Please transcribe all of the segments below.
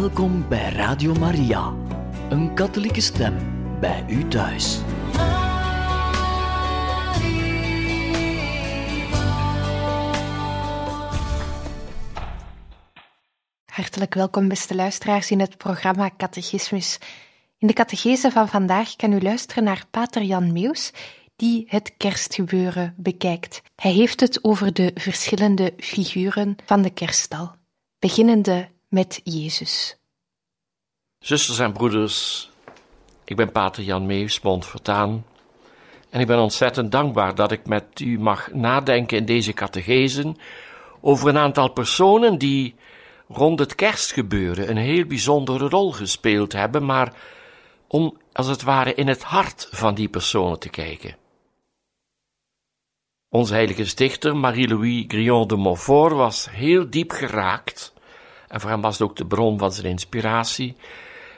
Welkom bij Radio Maria, een katholieke stem bij u thuis. Hartelijk welkom, beste luisteraars, in het programma Catechismus. In de catechese van vandaag kan u luisteren naar Pater Jan Meus, die het kerstgebeuren bekijkt. Hij heeft het over de verschillende figuren van de kerststal, beginnende met Jezus. Zusters en broeders, ik ben Pater Jan Meus, Montfortaan, en ik ben ontzettend dankbaar dat ik met u mag nadenken in deze catechesen over een aantal personen die rond het kerstgebeuren een heel bijzondere rol gespeeld hebben, maar om als het ware in het hart van die personen te kijken. Onze heilige stichter Marie-Louis Grillon de Montfort was heel diep geraakt, en voor hem was het ook de bron van zijn inspiratie,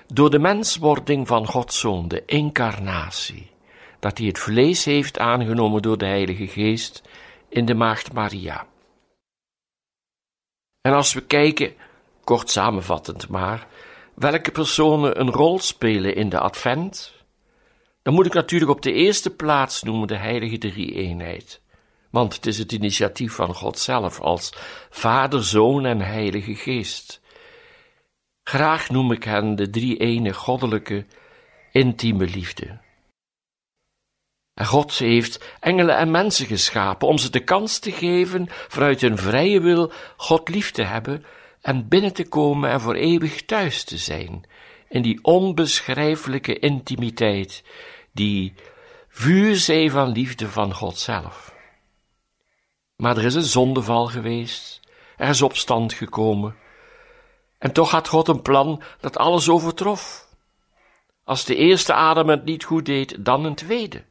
door de menswording van Gods Zoon, de incarnatie, dat hij het vlees heeft aangenomen door de Heilige Geest in de Maagd Maria. En als we kijken, kort samenvattend maar, welke personen een rol spelen in de Advent, dan moet ik natuurlijk op de eerste plaats noemen de Heilige Drie-eenheid. Want het is het initiatief van God zelf als Vader, Zoon en Heilige Geest. Graag noem ik hen de drie-ene goddelijke, intieme liefde. En God heeft engelen en mensen geschapen om ze de kans te geven vanuit hun vrije wil God lief te hebben en binnen te komen en voor eeuwig thuis te zijn in die onbeschrijfelijke intimiteit, die vuurzee van liefde van God zelf. Maar er is een zondeval geweest, er is opstand gekomen, en toch had God een plan dat alles overtrof. Als de eerste Adam het niet goed deed, dan een tweede.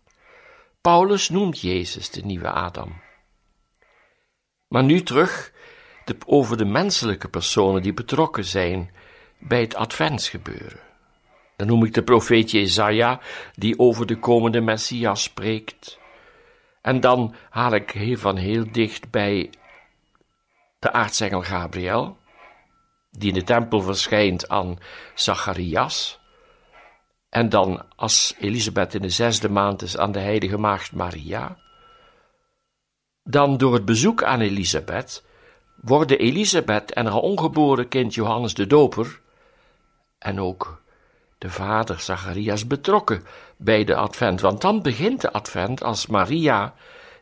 Paulus noemt Jezus de nieuwe Adam. Maar nu terug de, over de menselijke personen die betrokken zijn bij het adventsgebeuren. Dan noem ik de profeet Jezaja, die over de komende Messias spreekt. En dan haal ik heel van heel dicht bij de aartsengel Gabriel, die in de tempel verschijnt aan Zacharias. En dan als Elisabeth in de zesde maand is aan de heilige maagd Maria. Dan door het bezoek aan Elisabeth worden Elisabeth en haar ongeboren kind Johannes de Doper en ook de vader Zacharias betrokken bij de advent. Want dan begint de advent als Maria,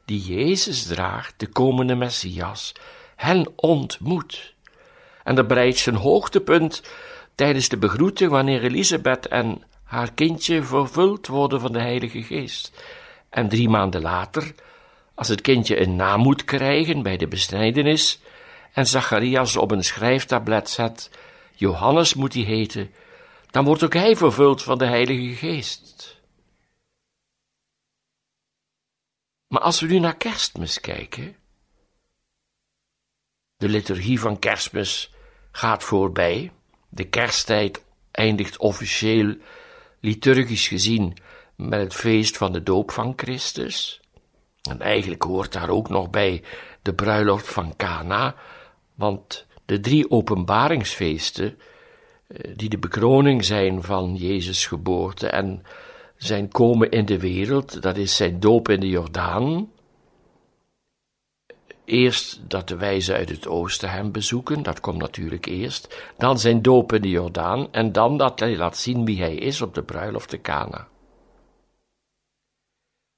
die Jezus draagt, de komende Messias, hen ontmoet. En dat bereidt zijn hoogtepunt tijdens de begroeting wanneer Elisabeth en haar kindje vervuld worden van de Heilige Geest. En drie maanden later, als het kindje een naam moet krijgen bij de besnijdenis, en Zacharias op een schrijftablet zet, Johannes moet hij heten, dan wordt ook hij vervuld van de Heilige Geest. Maar als we nu naar kerstmis kijken, de liturgie van kerstmis gaat voorbij, de kersttijd eindigt officieel, liturgisch gezien, met het feest van de doop van Christus. En eigenlijk hoort daar ook nog bij de bruiloft van Cana, want de drie openbaringsfeesten, die de bekroning zijn van Jezus' geboorte en zijn komen in de wereld, dat is zijn doop in de Jordaan. Eerst dat de wijzen uit het oosten hem bezoeken, dat komt natuurlijk eerst. Dan zijn doop in de Jordaan en dan dat hij laat zien wie hij is op de bruiloft te Cana.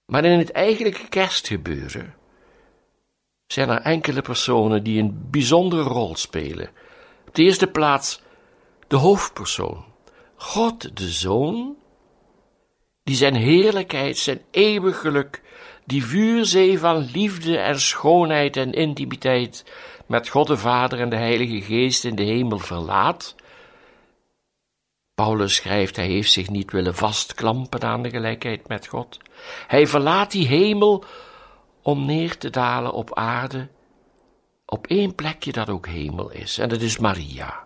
Maar in het eigenlijke kerstgebeuren zijn er enkele personen die een bijzondere rol spelen. Op de eerste plaats de hoofdpersoon, God de Zoon, die zijn heerlijkheid, zijn eeuwig geluk, die vuurzee van liefde en schoonheid en intimiteit met God de Vader en de Heilige Geest in de hemel verlaat. Paulus schrijft, hij heeft zich niet willen vastklampen aan de gelijkheid met God. Hij verlaat die hemel om neer te dalen op aarde, op één plekje dat ook hemel is, en dat is Maria.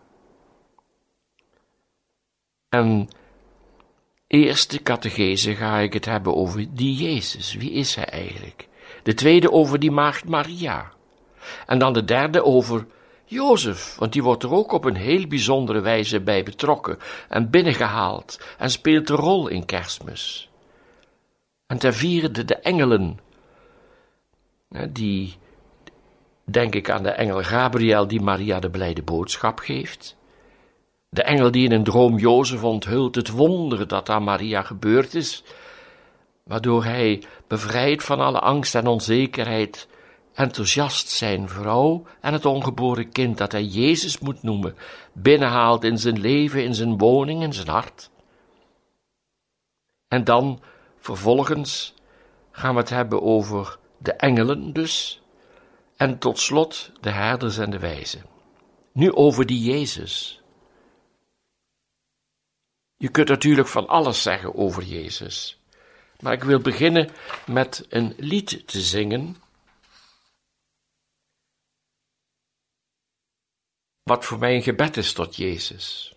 En eerste catechese ga ik het hebben over die Jezus. Wie is hij eigenlijk? De tweede over die maagd Maria. En dan de derde over Jozef, want die wordt er ook op een heel bijzondere wijze bij betrokken en binnengehaald en speelt de rol in kerstmis. En ten vierde de engelen, die, denk ik aan de engel Gabriel die Maria de blijde boodschap geeft. De engel die in een droom Jozef onthult het wonder dat aan Maria gebeurd is, waardoor hij, bevrijd van alle angst en onzekerheid, enthousiast zijn vrouw en het ongeboren kind dat hij Jezus moet noemen, binnenhaalt in zijn leven, in zijn woning, in zijn hart. En dan, vervolgens, gaan we het hebben over de engelen dus, en tot slot de herders en de wijzen. Nu over die Jezus. Je kunt natuurlijk van alles zeggen over Jezus, maar ik wil beginnen met een lied te zingen wat voor mij een gebed is tot Jezus.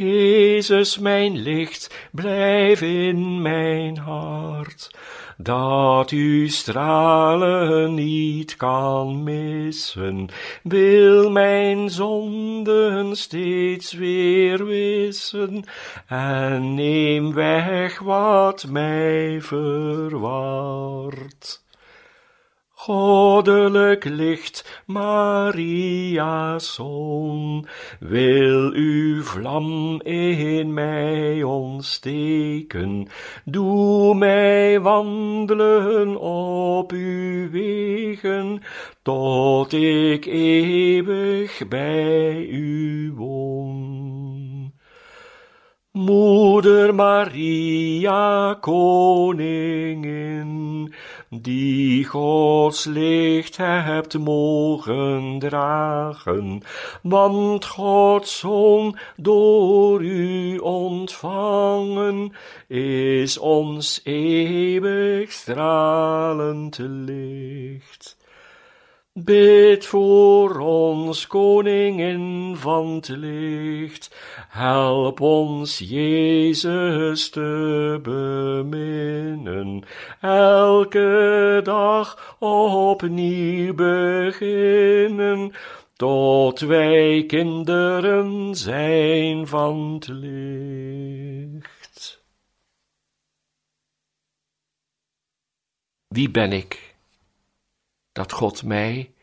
Jezus, mijn licht, blijf in mijn hart, dat uw stralen niet kan missen, wil mijn zonden steeds weer wissen, en neem weg wat mij verwart. Goddelijk licht, Maria's zon, wil uw vlam in mij ontsteken, doe mij wandelen op uw wegen, tot ik eeuwig bij u woon. Moeder Maria, koningin, die Gods licht hebt mogen dragen, want Gods Zoon door u ontvangen, is ons eeuwig stralend licht. Bid voor ons, koningin van het licht, help ons Jezus te beminnen, elke dag opnieuw beginnen, tot wij kinderen zijn van het licht. Wie ben ik? Dat God mij,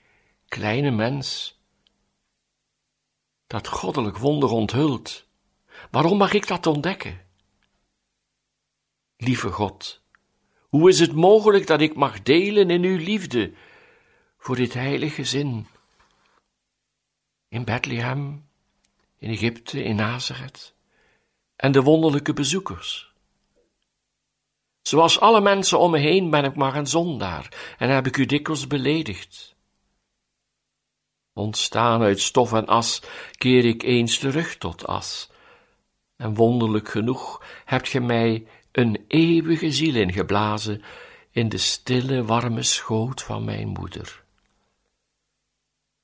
kleine mens, dat goddelijk wonder onthult. Waarom mag ik dat ontdekken? Lieve God, hoe is het mogelijk dat ik mag delen in uw liefde voor dit heilige zin? In Bethlehem, in Egypte, in Nazareth en de wonderlijke bezoekers. Zoals alle mensen om me heen ben ik maar een zondaar en heb ik u dikwijls beledigd. Ontstaan uit stof en as keer ik eens terug tot as. En wonderlijk genoeg hebt ge mij een eeuwige ziel ingeblazen in de stille, warme schoot van mijn moeder.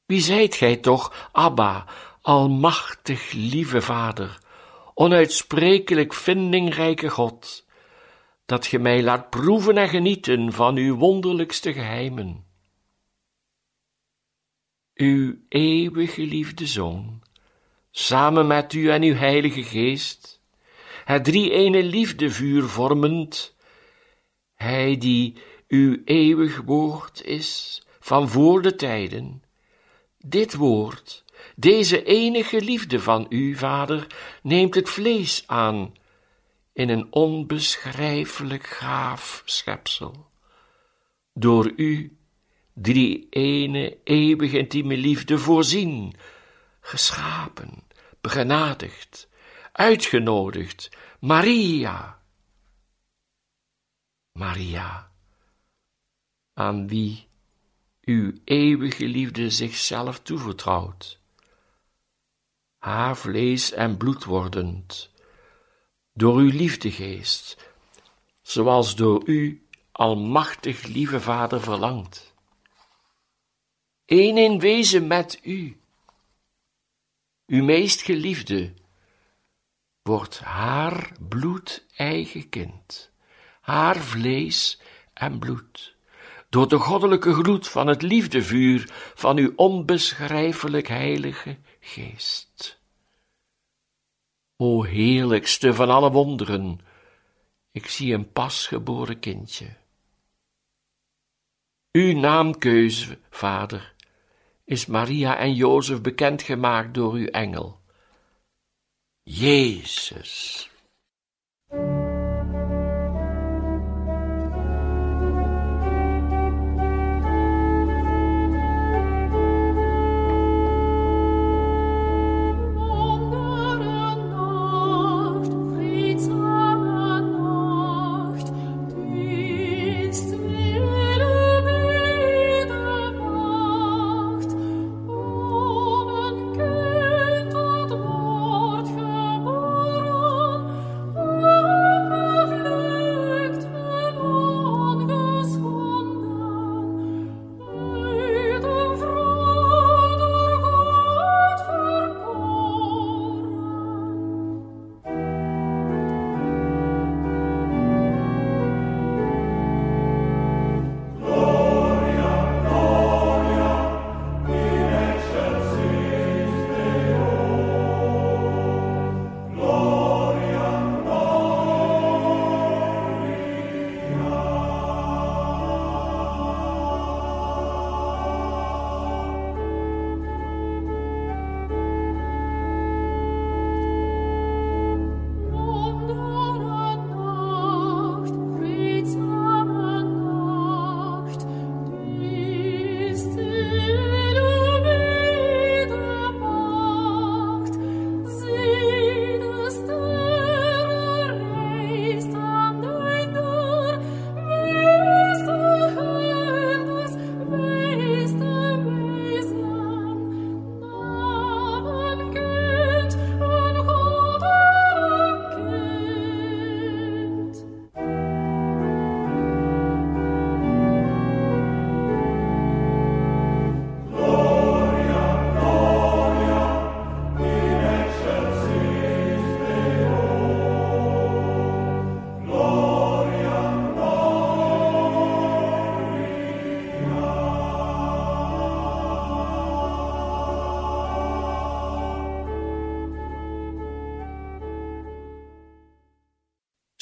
Wie zijt gij toch, Abba, almachtig lieve Vader, onuitsprekelijk vindingrijke God, dat ge mij laat proeven en genieten van uw wonderlijkste geheimen. Uw eeuwig geliefde Zoon, samen met u en uw Heilige Geest, het drie-ene liefdevuur vormend, Hij die uw eeuwig woord is van voor de tijden, dit woord, deze enige liefde van u, Vader, neemt het vlees aan in een onbeschrijfelijk gaaf schepsel. Door u, drie ene, eeuwig intieme liefde, voorzien, geschapen, begenadigd, uitgenodigd, Maria. Maria, aan wie uw eeuwige liefde zichzelf toevertrouwt, haar vlees en bloed wordend, door uw liefdegeest, zoals door u, almachtig lieve Vader, verlangt. Eén in wezen met u, uw meest geliefde, wordt haar bloed eigen kind, haar vlees en bloed, door de goddelijke gloed van het liefdevuur van uw onbeschrijfelijk heilige geest. O heerlijkste van alle wonderen, ik zie een pasgeboren kindje. Uw naamkeuze, vader, is Maria en Jozef bekendgemaakt door uw engel. Jezus.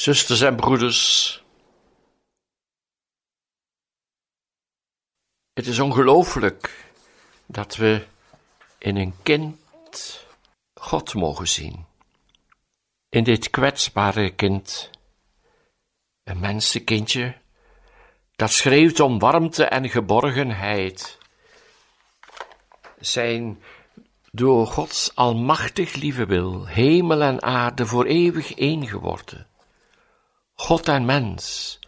Zusters en broeders, het is ongelooflijk dat we in een kind God mogen zien. In dit kwetsbare kind, een mensenkindje, dat schreeuwt om warmte en geborgenheid. Zijn door Gods almachtig lieve wil hemel en aarde voor eeuwig één geworden. God en mens,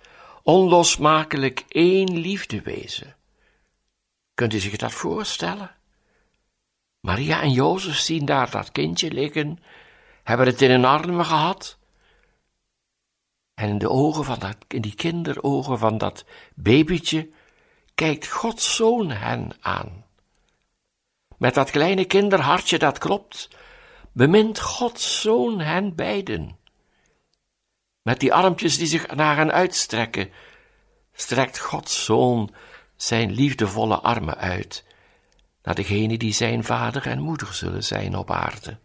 onlosmakelijk één liefde wezen. Kunt u zich dat voorstellen? Maria en Jozef zien daar dat kindje liggen, hebben het in hun armen gehad. En in de ogen van dat, in die kinderogen van dat babytje, kijkt Gods zoon hen aan. Met dat kleine kinderhartje dat klopt, bemint Gods zoon hen beiden. Met die armpjes die zich naar hen uitstrekken, strekt Gods Zoon zijn liefdevolle armen uit naar degene die zijn vader en moeder zullen zijn op aarde.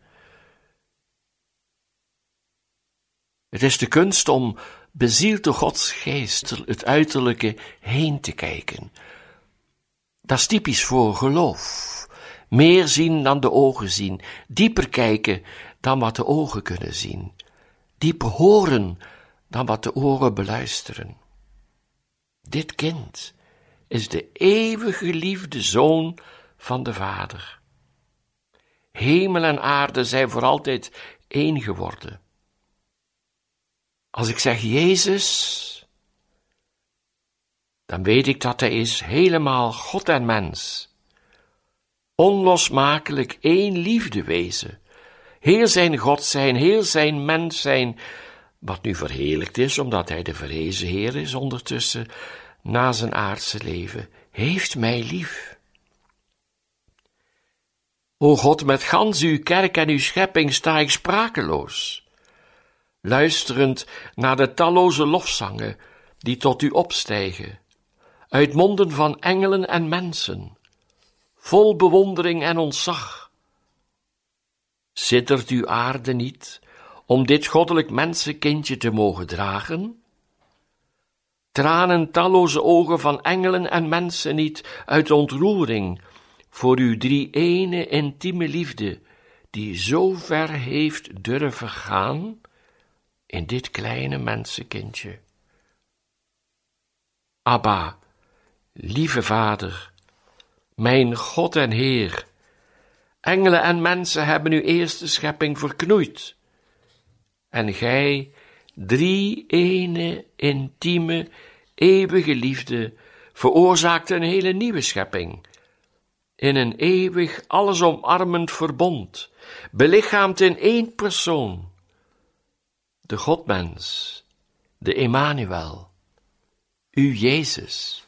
Het is de kunst om bezield door Gods geest het uiterlijke heen te kijken. Dat is typisch voor geloof. Meer zien dan de ogen zien, dieper kijken dan wat de ogen kunnen zien dieper horen dan wat de oren beluisteren. Dit kind is de eeuwige liefde zoon van de Vader. Hemel en aarde zijn voor altijd één geworden. Als ik zeg Jezus, dan weet ik dat Hij is helemaal God en mens, onlosmakelijk één liefde wezen, heel zijn God zijn, heel zijn mens zijn, wat nu verheerlijkt is, omdat hij de verhezen Heer is ondertussen, na zijn aardse leven, heeft mij lief. O God, met gans uw kerk en uw schepping sta ik sprakeloos, luisterend naar de talloze lofzangen die tot u opstijgen, uit monden van engelen en mensen, vol bewondering en ontzag. Zittert uw aarde niet om dit goddelijk mensenkindje te mogen dragen? Tranen talloze ogen van engelen en mensen niet uit ontroering voor uw drie ene intieme liefde, die zo ver heeft durven gaan in dit kleine mensenkindje. Abba, lieve Vader, mijn God en Heer, engelen en mensen hebben uw eerste schepping verknoeid, en gij, drie ene, intieme, eeuwige liefde, veroorzaakte een hele nieuwe schepping, in een eeuwig, alles omarmend verbond, belichaamd in één persoon, de Godmens, de Emmanuel, u Jezus,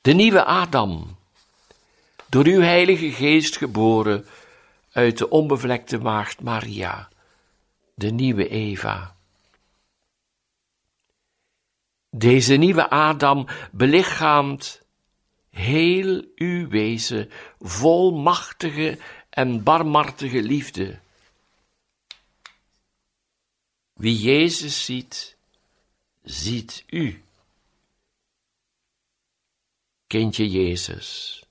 de nieuwe Adam, door uw Heilige Geest geboren uit de onbevlekte maagd Maria, de nieuwe Eva. Deze nieuwe Adam belichaamt heel uw wezen, vol machtige en barmhartige liefde. Wie Jezus ziet, ziet u. Kindje Jezus,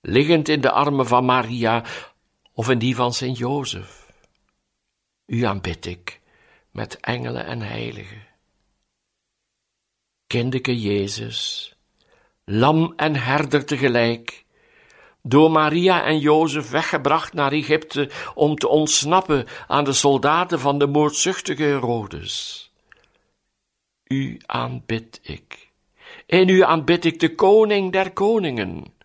liggend in de armen van Maria of in die van Sint Jozef. U aanbid ik met engelen en heiligen. Kindeke Jezus, lam en herder tegelijk, door Maria en Jozef weggebracht naar Egypte om te ontsnappen aan de soldaten van de moordzuchtige Herodes. U aanbid ik. In u aanbid ik de koning der koningen.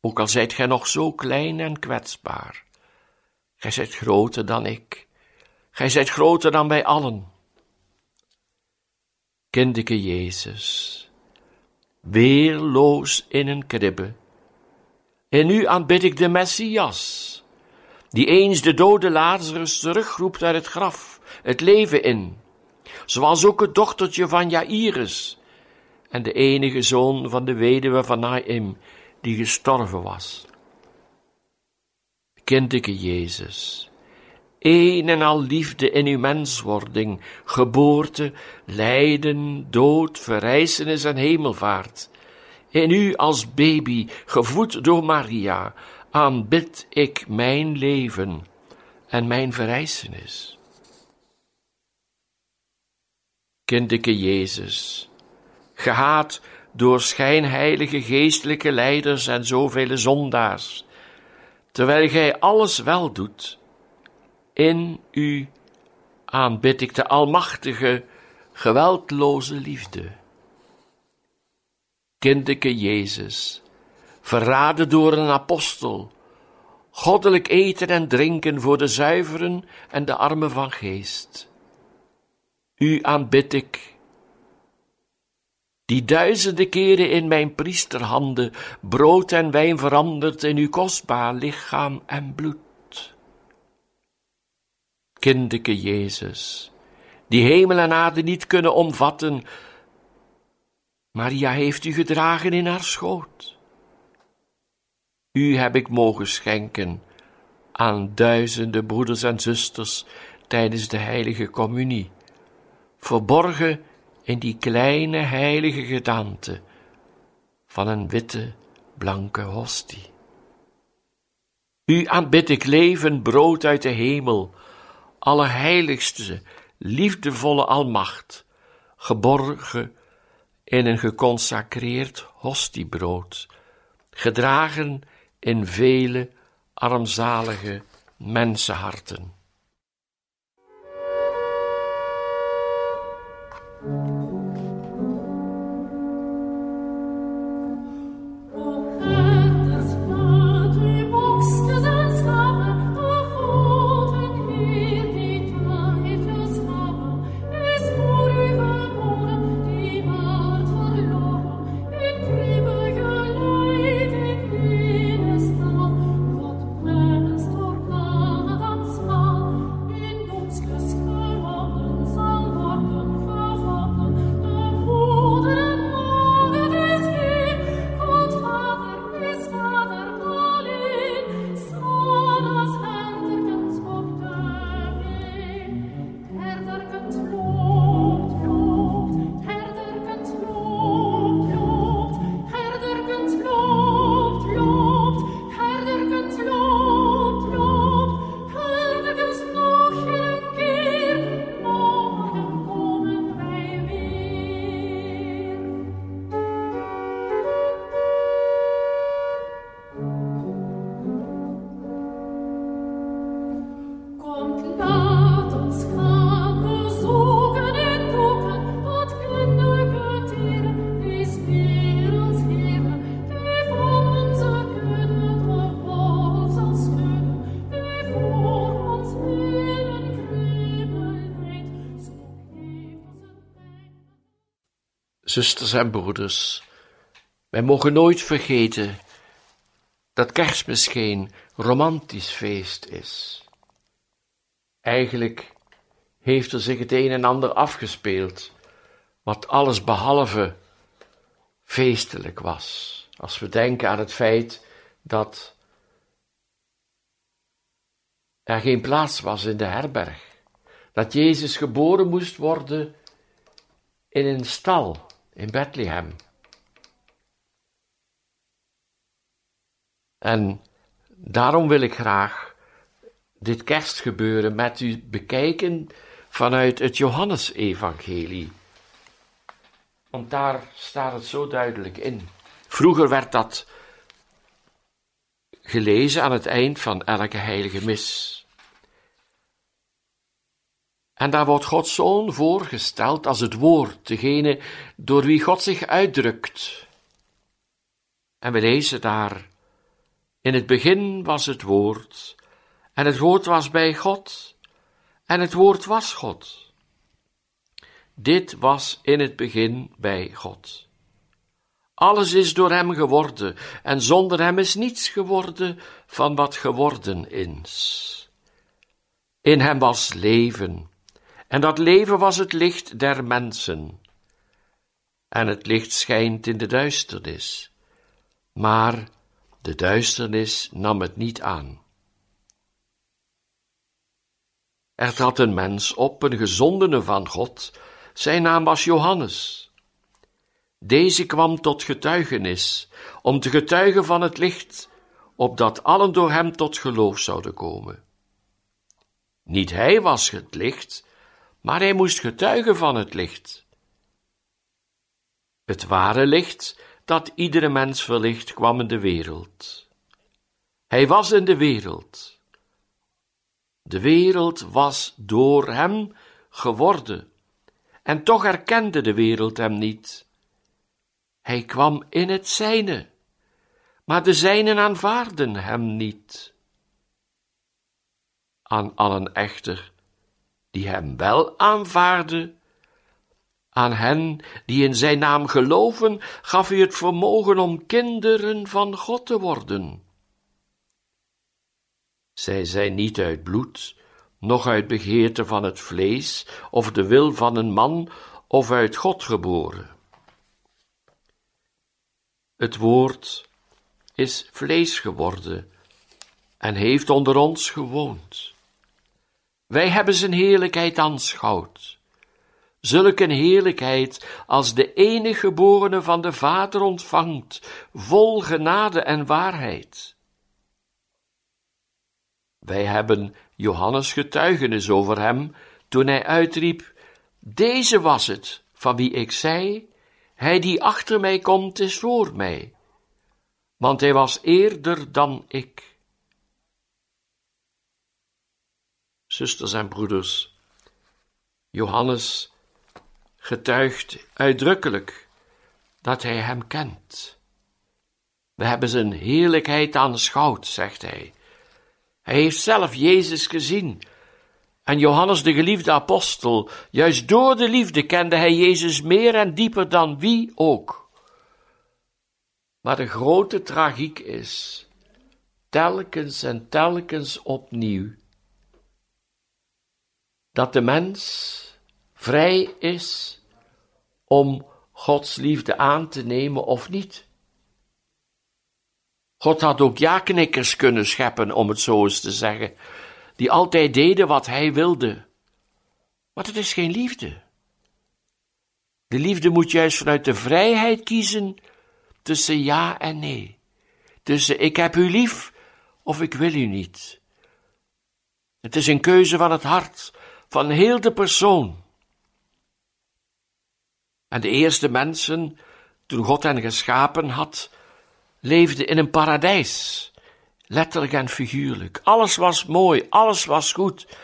Ook al zijt gij nog zo klein en kwetsbaar. Gij zijt groter dan ik. Gij zijt groter dan wij allen. Kindeke Jezus, weerloos in een kribbe. En nu aanbid ik de Messias, die eens de dode Lazarus terugroept uit het graf, het leven in, zoals ook het dochtertje van Jairus en de enige zoon van de weduwe van Naim, die gestorven was. Kindeke Jezus, een en al liefde in uw menswording, geboorte, lijden, dood, verrijzenis en hemelvaart. In u als baby, gevoed door Maria, aanbid ik mijn leven en mijn verrijzenis. Kindeke Jezus, gehaat door schijnheilige geestelijke leiders en zoveel zondaars, terwijl gij alles wel doet, in u aanbid ik de almachtige, geweldloze liefde. Kindeke Jezus, verraden door een apostel, goddelijk eten en drinken voor de zuiveren en de armen van geest. U aanbid ik, die duizenden keren in mijn priesterhanden brood en wijn verandert in uw kostbaar lichaam en bloed. Kindeke Jezus, die hemel en aarde niet kunnen omvatten, Maria heeft u gedragen in haar schoot. U heb ik mogen schenken aan duizenden broeders en zusters tijdens de heilige communie, verborgen in die kleine heilige gedaante van een witte, blanke hostie. U aanbid ik leven brood uit de hemel, allerheiligste, liefdevolle almacht, geborgen in een geconsacreerd hostiebrood, gedragen in vele armzalige mensenharten. Zusters en broeders, wij mogen nooit vergeten dat kerstmis geen romantisch feest is. Eigenlijk heeft er zich het een en ander afgespeeld, wat alles behalve feestelijk was. Als we denken aan het feit dat er geen plaats was in de herberg, dat Jezus geboren moest worden in een stal in Bethlehem. En daarom wil ik graag dit kerstgebeuren met u bekijken vanuit het Johannesevangelie. Want daar staat het zo duidelijk in. Vroeger werd dat gelezen aan het eind van elke heilige mis. En daar wordt Gods Zoon voorgesteld als het woord, degene door wie God zich uitdrukt. En we lezen daar, in het begin was het woord, en het woord was bij God, en het woord was God. Dit was in het begin bij God. Alles is door hem geworden, en zonder hem is niets geworden van wat geworden is. In hem was leven, en dat leven was het licht der mensen. En het licht schijnt in de duisternis, maar de duisternis nam het niet aan. Er trad een mens op, een gezondene van God, zijn naam was Johannes. Deze kwam tot getuigenis, om te getuigen van het licht, opdat allen door hem tot geloof zouden komen. Niet hij was het licht, maar hij moest getuigen van het licht. Het ware licht dat iedere mens verlicht kwam in de wereld. Hij was in de wereld. De wereld was door hem geworden, en toch erkende de wereld hem niet. Hij kwam in het zijne, maar de zijnen aanvaarden hem niet. Aan allen echter die hem wel aanvaarden. Aan hen die in zijn naam geloven, gaf hij het vermogen om kinderen van God te worden. Zij zijn niet uit bloed, noch uit begeerte van het vlees, of de wil van een man, of uit God geboren. Het woord is vlees geworden en heeft onder ons gewoond. Wij hebben zijn heerlijkheid aanschouwd. Zulk een heerlijkheid als de enige geborene van de Vader ontvangt, vol genade en waarheid. Wij hebben Johannes getuigenis over hem toen hij uitriep: Deze was het van wie ik zei: Hij die achter mij komt is voor mij, want hij was eerder dan ik. Zusters en broeders. Johannes getuigt uitdrukkelijk dat hij hem kent. We hebben zijn heerlijkheid aanschouwd, zegt hij. Hij heeft zelf Jezus gezien. En Johannes, de geliefde apostel, juist door de liefde kende hij Jezus meer en dieper dan wie ook. Maar de grote tragiek is, telkens en telkens opnieuw, dat de mens vrij is om Gods liefde aan te nemen of niet. God had ook ja-knikkers kunnen scheppen, om het zo eens te zeggen, die altijd deden wat hij wilde. Maar het is geen liefde. De liefde moet juist vanuit de vrijheid kiezen tussen ja en nee. Tussen ik heb u lief of ik wil u niet. Het is een keuze van het hart, van heel de persoon. En de eerste mensen, toen God hen geschapen had, leefden in een paradijs, letterlijk en figuurlijk. Alles was mooi, alles was goed.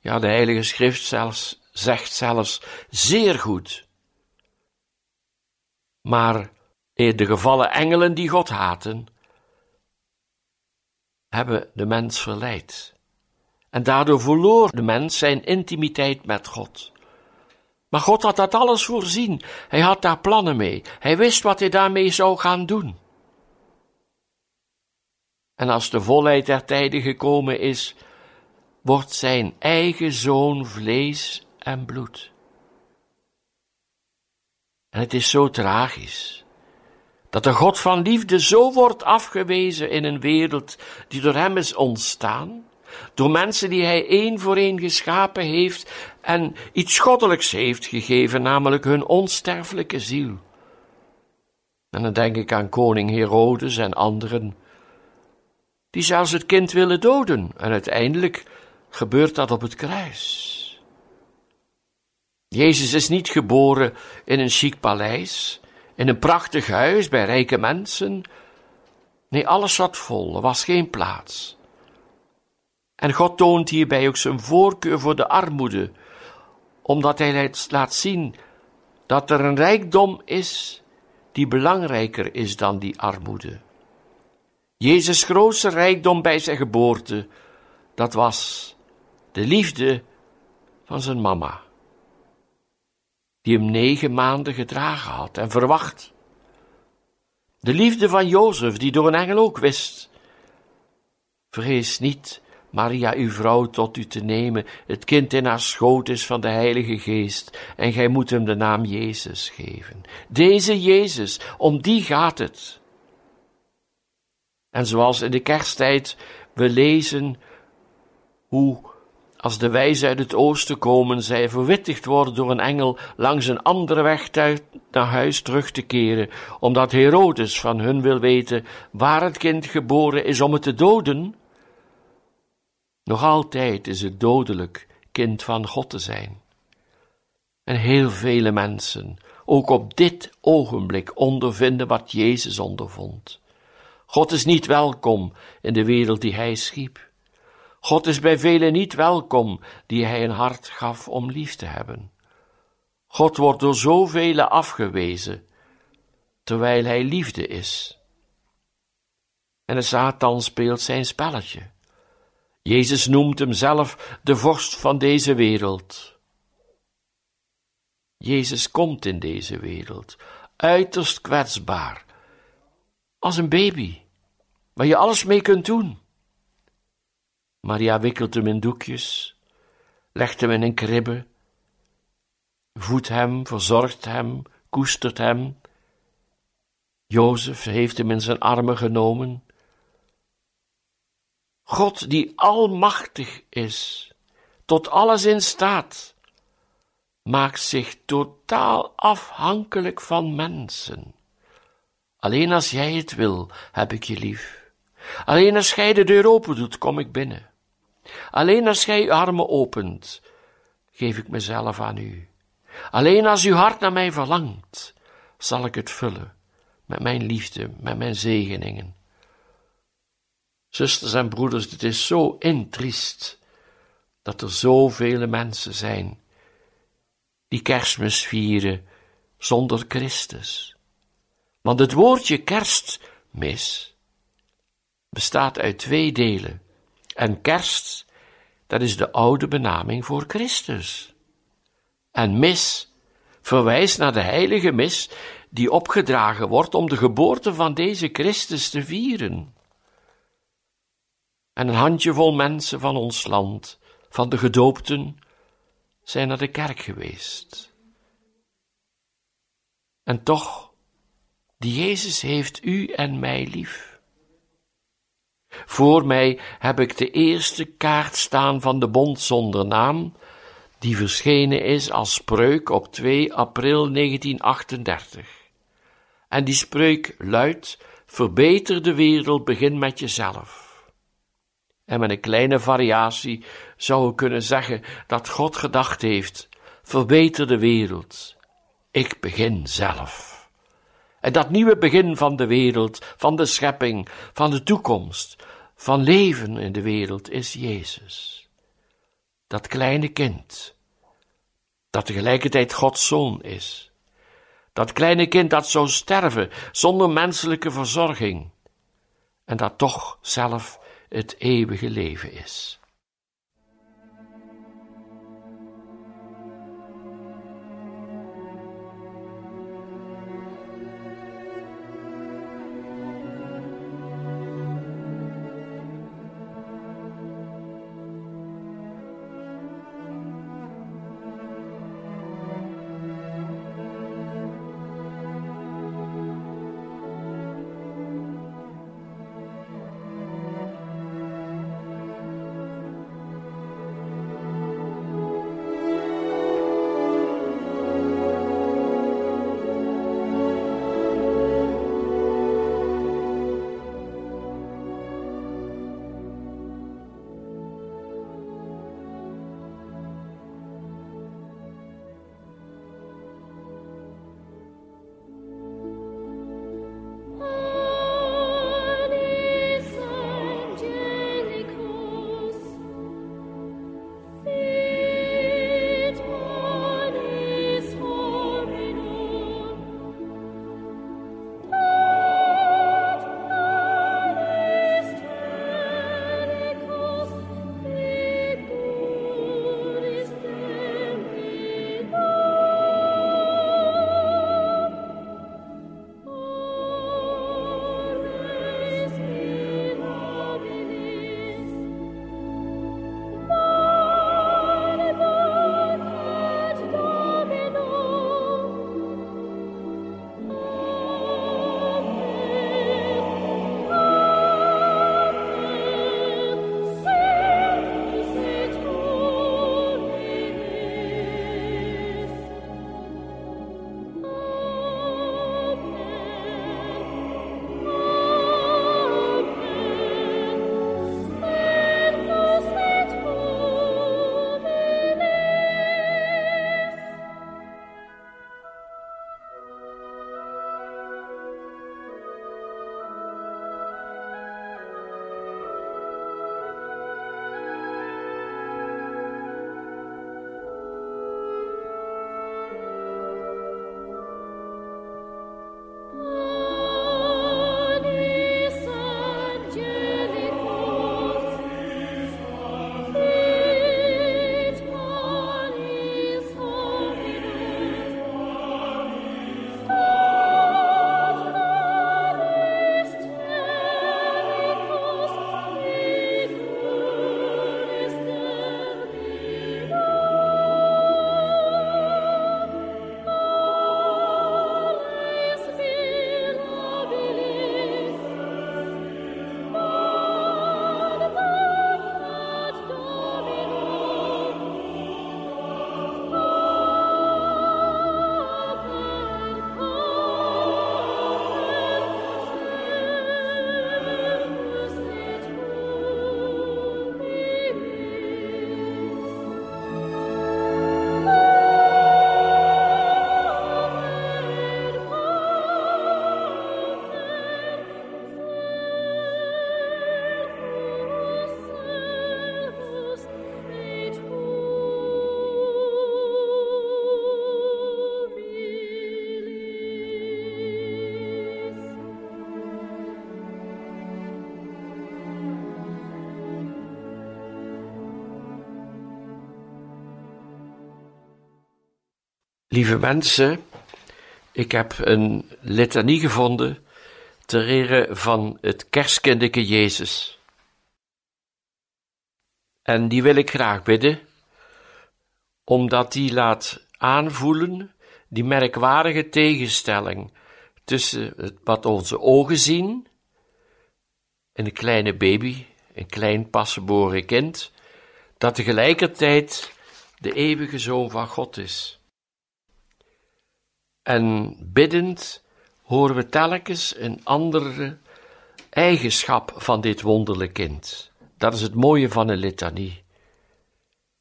Ja, de Heilige Schrift zelfs, zegt zelfs zeer goed. Maar de gevallen engelen die God haten, hebben de mens verleid. En daardoor verloor de mens zijn intimiteit met God. Maar God had dat alles voorzien. Hij had daar plannen mee. Hij wist wat hij daarmee zou gaan doen. En als de volheid der tijden gekomen is, wordt zijn eigen zoon vlees en bloed. En het is zo tragisch dat de God van liefde zo wordt afgewezen in een wereld die door hem is ontstaan, door mensen die hij één voor één geschapen heeft en iets goddelijks heeft gegeven, namelijk hun onsterfelijke ziel. En dan denk ik aan koning Herodes en anderen, die zelfs het kind willen doden, en uiteindelijk gebeurt dat op het kruis. Jezus is niet geboren in een chic paleis, in een prachtig huis bij rijke mensen. Nee, alles zat vol, er was geen plaats. En God toont hierbij ook zijn voorkeur voor de armoede, omdat hij laat zien dat er een rijkdom is die belangrijker is dan die armoede. Jezus' grootste rijkdom bij zijn geboorte, dat was de liefde van zijn mama, die hem negen maanden gedragen had en verwacht. De liefde van Jozef, die door een engel ook wist. Vrees niet, Maria, uw vrouw, tot u te nemen. Het kind in haar schoot is van de Heilige Geest, en gij moet hem de naam Jezus geven. Deze Jezus, om die gaat het. En zoals in de kersttijd we lezen hoe als de wijzen uit het oosten komen, zij verwittigd worden door een engel langs een andere weg naar huis terug te keren, omdat Herodes van hun wil weten waar het kind geboren is om het te doden. Nog altijd is het dodelijk kind van God te zijn. En heel vele mensen, ook op dit ogenblik, ondervinden wat Jezus ondervond. God is niet welkom in de wereld die Hij schiep. God is bij velen niet welkom die Hij een hart gaf om lief te hebben. God wordt door zoveel afgewezen, terwijl Hij liefde is. En de Satan speelt zijn spelletje. Jezus noemt hemzelf de vorst van deze wereld. Jezus komt in deze wereld, uiterst kwetsbaar, als een baby, waar je alles mee kunt doen. Maria wikkelt hem in doekjes, legt hem in een kribbe, voedt hem, verzorgt hem, koestert hem. Jozef heeft hem in zijn armen genomen. God die almachtig is, tot alles in staat, maakt zich totaal afhankelijk van mensen. Alleen als jij het wil, heb ik je lief. Alleen als gij de deur open doet, kom ik binnen. Alleen als gij uw armen opent, geef ik mezelf aan u. Alleen als uw hart naar mij verlangt, zal ik het vullen met mijn liefde, met mijn zegeningen. Zusters en broeders, het is zo intriest dat er zoveel mensen zijn die kerstmis vieren zonder Christus. Want het woordje kerstmis bestaat uit twee delen. En kerst, dat is de oude benaming voor Christus. En mis verwijst naar de heilige mis die opgedragen wordt om de geboorte van deze Christus te vieren. En een handjevol mensen van ons land, van de gedoopten, zijn naar de kerk geweest. En toch, die Jezus heeft u en mij lief. Voor mij heb ik de eerste kaart staan van de bond zonder naam, die verschenen is als spreuk op 2 april 1938. En die spreuk luidt: Verbeter de wereld, begin met jezelf. En met een kleine variatie zou ik kunnen zeggen dat God gedacht heeft: Verbeter de wereld. Ik begin zelf. En dat nieuwe begin van de wereld, van de schepping, van de toekomst, van leven in de wereld is Jezus. Dat kleine kind, dat tegelijkertijd Gods zoon is. Dat kleine kind dat zou sterven zonder menselijke verzorging en dat toch zelf het eeuwige leven is. Lieve mensen, ik heb een litanie gevonden ter ere van het kerstkindeke Jezus. En die wil ik graag bidden, omdat die laat aanvoelen die merkwaardige tegenstelling tussen wat onze ogen zien, een kleine baby, een klein pasgeboren kind, dat tegelijkertijd de eeuwige Zoon van God is. En biddend horen we telkens een andere eigenschap van dit wonderlijke kind. Dat is het mooie van een litanie.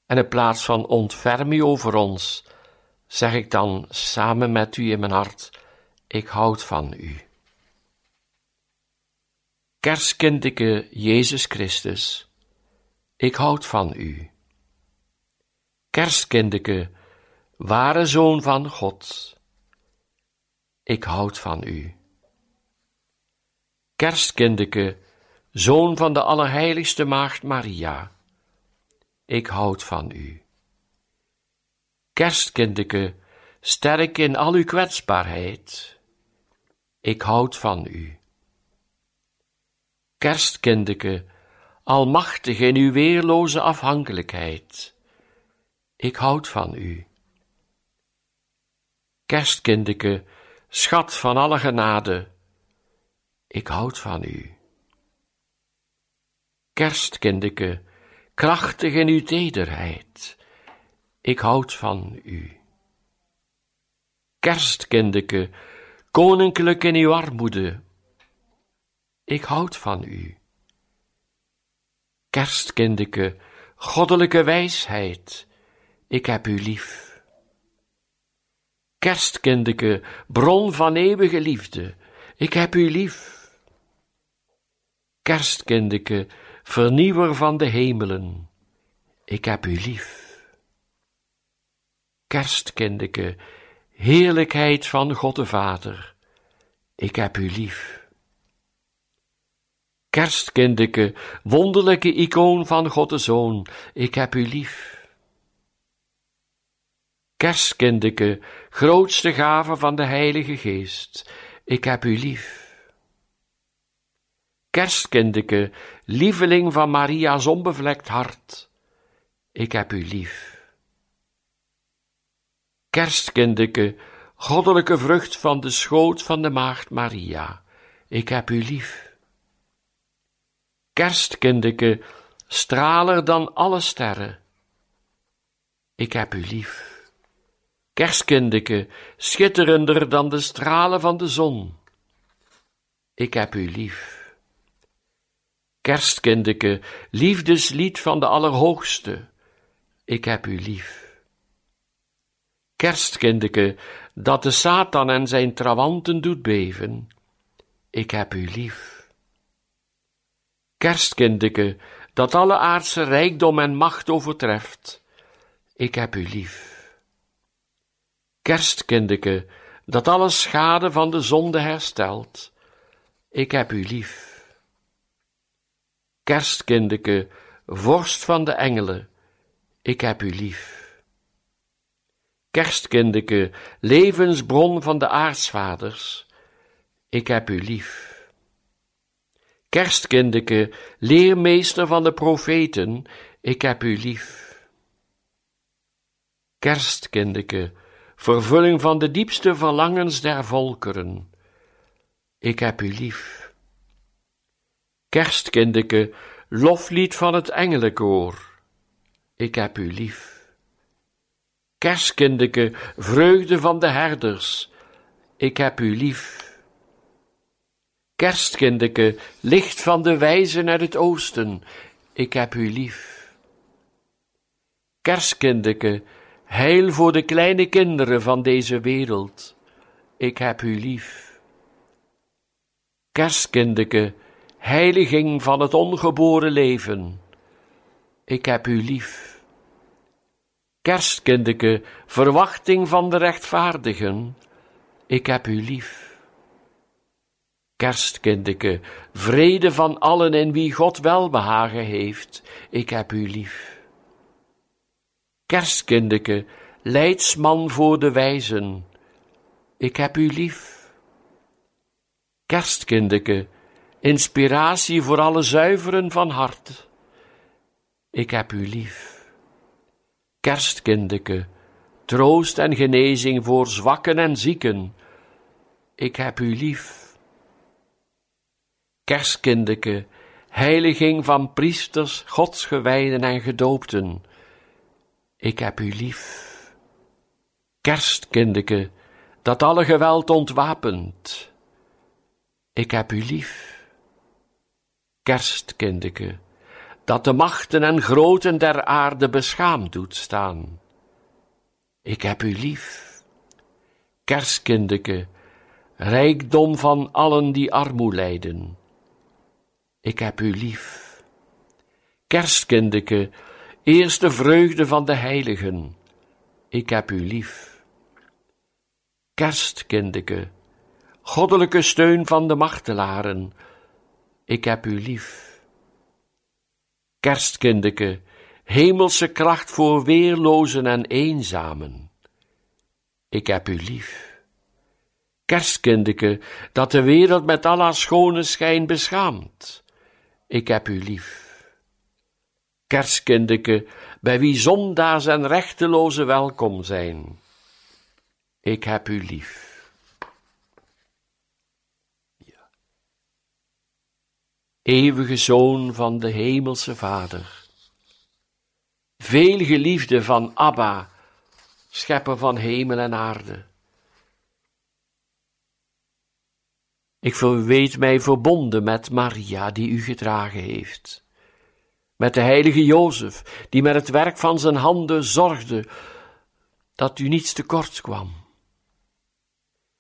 En in plaats van ontferm over ons, zeg ik dan samen met u in mijn hart, ik houd van u. Kerstkindike Jezus Christus, ik houd van u. Kerstkindeke, ware Zoon van God, ik houd van u. Kerstkindeke, Zoon van de Allerheiligste Maagd Maria, ik houd van u. Kerstkindeke, sterk in al uw kwetsbaarheid, ik houd van u. Kerstkindeke, almachtig in uw weerloze afhankelijkheid, ik houd van u. Kerstkindeke, schat van alle genade, ik houd van u. Kerstkindeke, krachtig in uw tederheid, ik houd van u. Kerstkindeke, koninklijk in uw armoede, ik houd van u. Kerstkindeke, goddelijke wijsheid, ik heb u lief. Kerstkindeke, bron van eeuwige liefde, ik heb u lief. Kerstkindeke, vernieuwer van de hemelen, ik heb u lief. Kerstkindeke, heerlijkheid van God de Vader, ik heb u lief. Kerstkindeke, wonderlijke icoon van God de Zoon, ik heb u lief. Kerstkindeke, grootste gave van de Heilige Geest, ik heb u lief. Kerstkindeke, lieveling van Maria's onbevlekt hart, ik heb u lief. Kerstkindeke, goddelijke vrucht van de schoot van de maagd Maria, ik heb u lief. Kerstkindeke, straler dan alle sterren, ik heb u lief. Kerstkindeke, schitterender dan de stralen van de zon. Ik heb u lief. Kerstkindeke, liefdeslied van de Allerhoogste. Ik heb u lief. Kerstkindeke, dat de Satan en zijn trawanten doet beven. Ik heb u lief. Kerstkindeke, dat alle aardse rijkdom en macht overtreft. Ik heb u lief kerstkindeke, dat alle schade van de zonde herstelt. Ik heb u lief. Kerstkindeke, vorst van de engelen, ik heb u lief. Kerstkindeke, levensbron van de aartsvaders, ik heb u lief. Kerstkindeke, leermeester van de profeten, ik heb u lief. Kerstkindeke, vervulling van de diepste verlangens der volkeren. Ik heb u lief. Kerstkindeke, loflied van het engelenkoor. Ik heb u lief. Kerstkindeke, vreugde van de herders. Ik heb u lief. Kerstkindeke, licht van de wijzen uit het oosten. Ik heb u lief. Kerstkindeke, Heil voor de kleine kinderen van deze wereld. Ik heb u lief. Kerstkindeke, heiliging van het ongeboren leven. Ik heb u lief. Kerstkindeke, verwachting van de rechtvaardigen. Ik heb u lief. Kerstkindeke, vrede van allen in wie God welbehagen heeft. Ik heb u lief kerstkindeke, leidsman voor de wijzen, ik heb u lief. Kerstkindeke, inspiratie voor alle zuiveren van hart, ik heb u lief. Kerstkindeke, troost en genezing voor zwakken en zieken, ik heb u lief. Kerstkindeke, heiliging van priesters, godsgewijden en gedoopten, ik heb u lief. Kerstkindeke, dat alle geweld ontwapent, ik heb u lief. Kerstkindeke, dat de machten en groten der aarde beschaamd doet staan, ik heb u lief. Kerstkindeke, rijkdom van allen die armoe lijden, ik heb u lief. Kerstkindeke, eerste vreugde van de heiligen, ik heb u lief. Kerstkindeke, goddelijke steun van de machtelaren, ik heb u lief. Kerstkindeke, hemelse kracht voor weerlozen en eenzamen, ik heb u lief. Kerstkindeke, dat de wereld met al haar schone schijn beschaamt, ik heb u lief. Kerstkindeke, bij wie zondaars en rechtelozen welkom zijn, ik heb u lief. Ja. Eeuwige Zoon van de Hemelse Vader, veel geliefde van Abba, schepper van hemel en aarde. Ik weet mij verbonden met Maria, die u gedragen heeft, met de heilige Jozef, die met het werk van zijn handen zorgde dat u niets tekort kwam.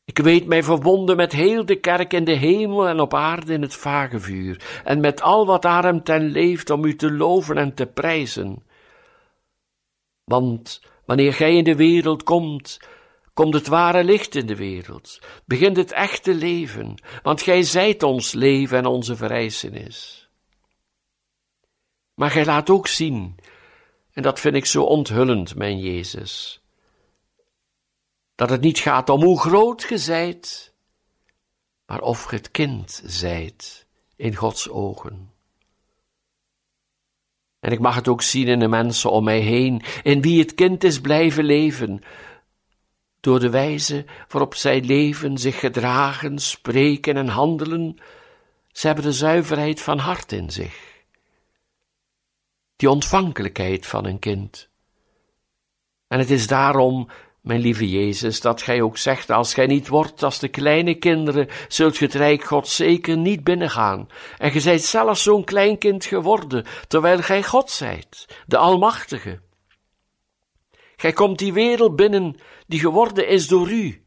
Ik weet mij verbonden met heel de kerk in de hemel en op aarde in het vagevuur, en met al wat aan hem ten leeft om u te loven en te prijzen. Want wanneer gij in de wereld komt, komt het ware licht in de wereld, begint het echte leven, want gij zijt ons leven en onze verrijzenis. Maar gij laat ook zien, en dat vind ik zo onthullend, mijn Jezus, dat het niet gaat om hoe groot ge zijt, maar of ge het kind zijt in Gods ogen. En ik mag het ook zien in de mensen om mij heen, in wie het kind is blijven leven, door de wijze waarop zij leven, zich gedragen, spreken en handelen, ze hebben de zuiverheid van hart in zich. Die ontvankelijkheid van een kind. En het is daarom, mijn lieve Jezus, dat gij ook zegt, als gij niet wordt als de kleine kinderen, zult ge het rijk God zeker niet binnengaan. En ge zijt zelfs zo'n klein kind geworden, terwijl gij God zijt, de Almachtige. Gij komt die wereld binnen die geworden is door u.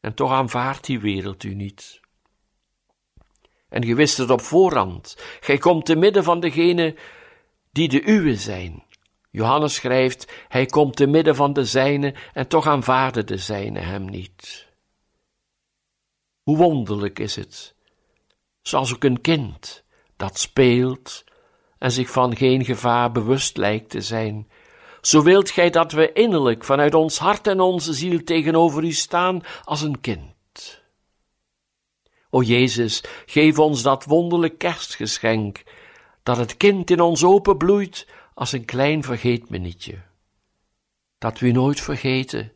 En toch aanvaardt die wereld u niet. En ge wist het op voorhand. Gij komt te midden van degenen die de uwe zijn. Johannes schrijft, hij komt te midden van de zijnen en toch aanvaarden de zijnen hem niet. Hoe wonderlijk is het, zoals ook een kind dat speelt en zich van geen gevaar bewust lijkt te zijn, zo wilt gij dat we innerlijk vanuit ons hart en onze ziel tegenover u staan als een kind. O Jezus, geef ons dat wonderlijk kerstgeschenk, dat het kind in ons openbloeit als een klein vergeetmenietje. Dat we nooit vergeten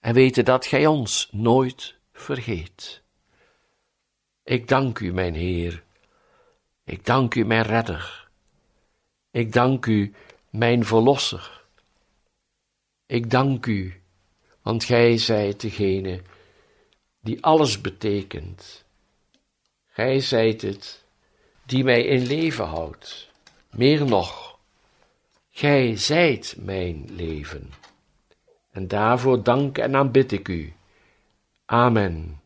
en weten dat gij ons nooit vergeet. Ik dank u, mijn Heer. Ik dank u, mijn Redder. Ik dank u mijn Verlosser. Ik dank u, want gij zijt degene die alles betekent. Gij zijt het die mij in leven houdt. Meer nog, gij zijt mijn leven. En daarvoor dank en aanbid ik u. Amen.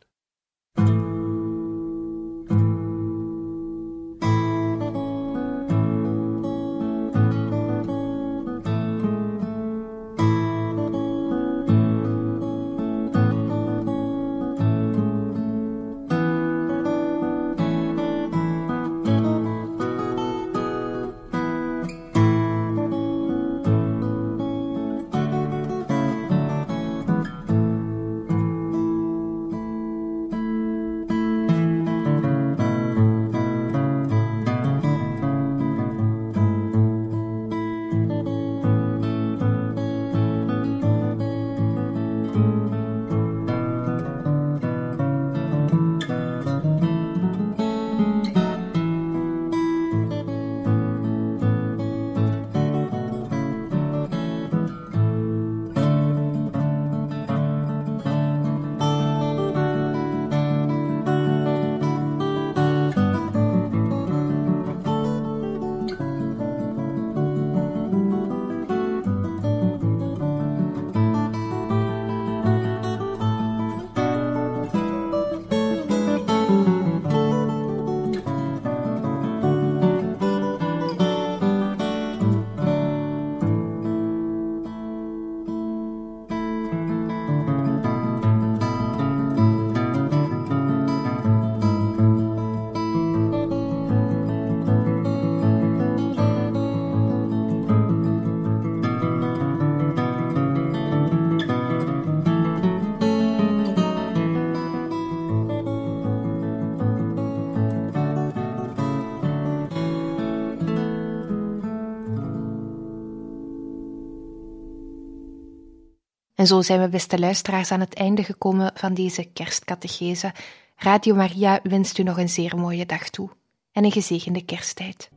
Zo zijn we, beste luisteraars, aan het einde gekomen van deze kerstcatechese. Radio Maria wenst u nog een zeer mooie dag toe en een gezegende kersttijd.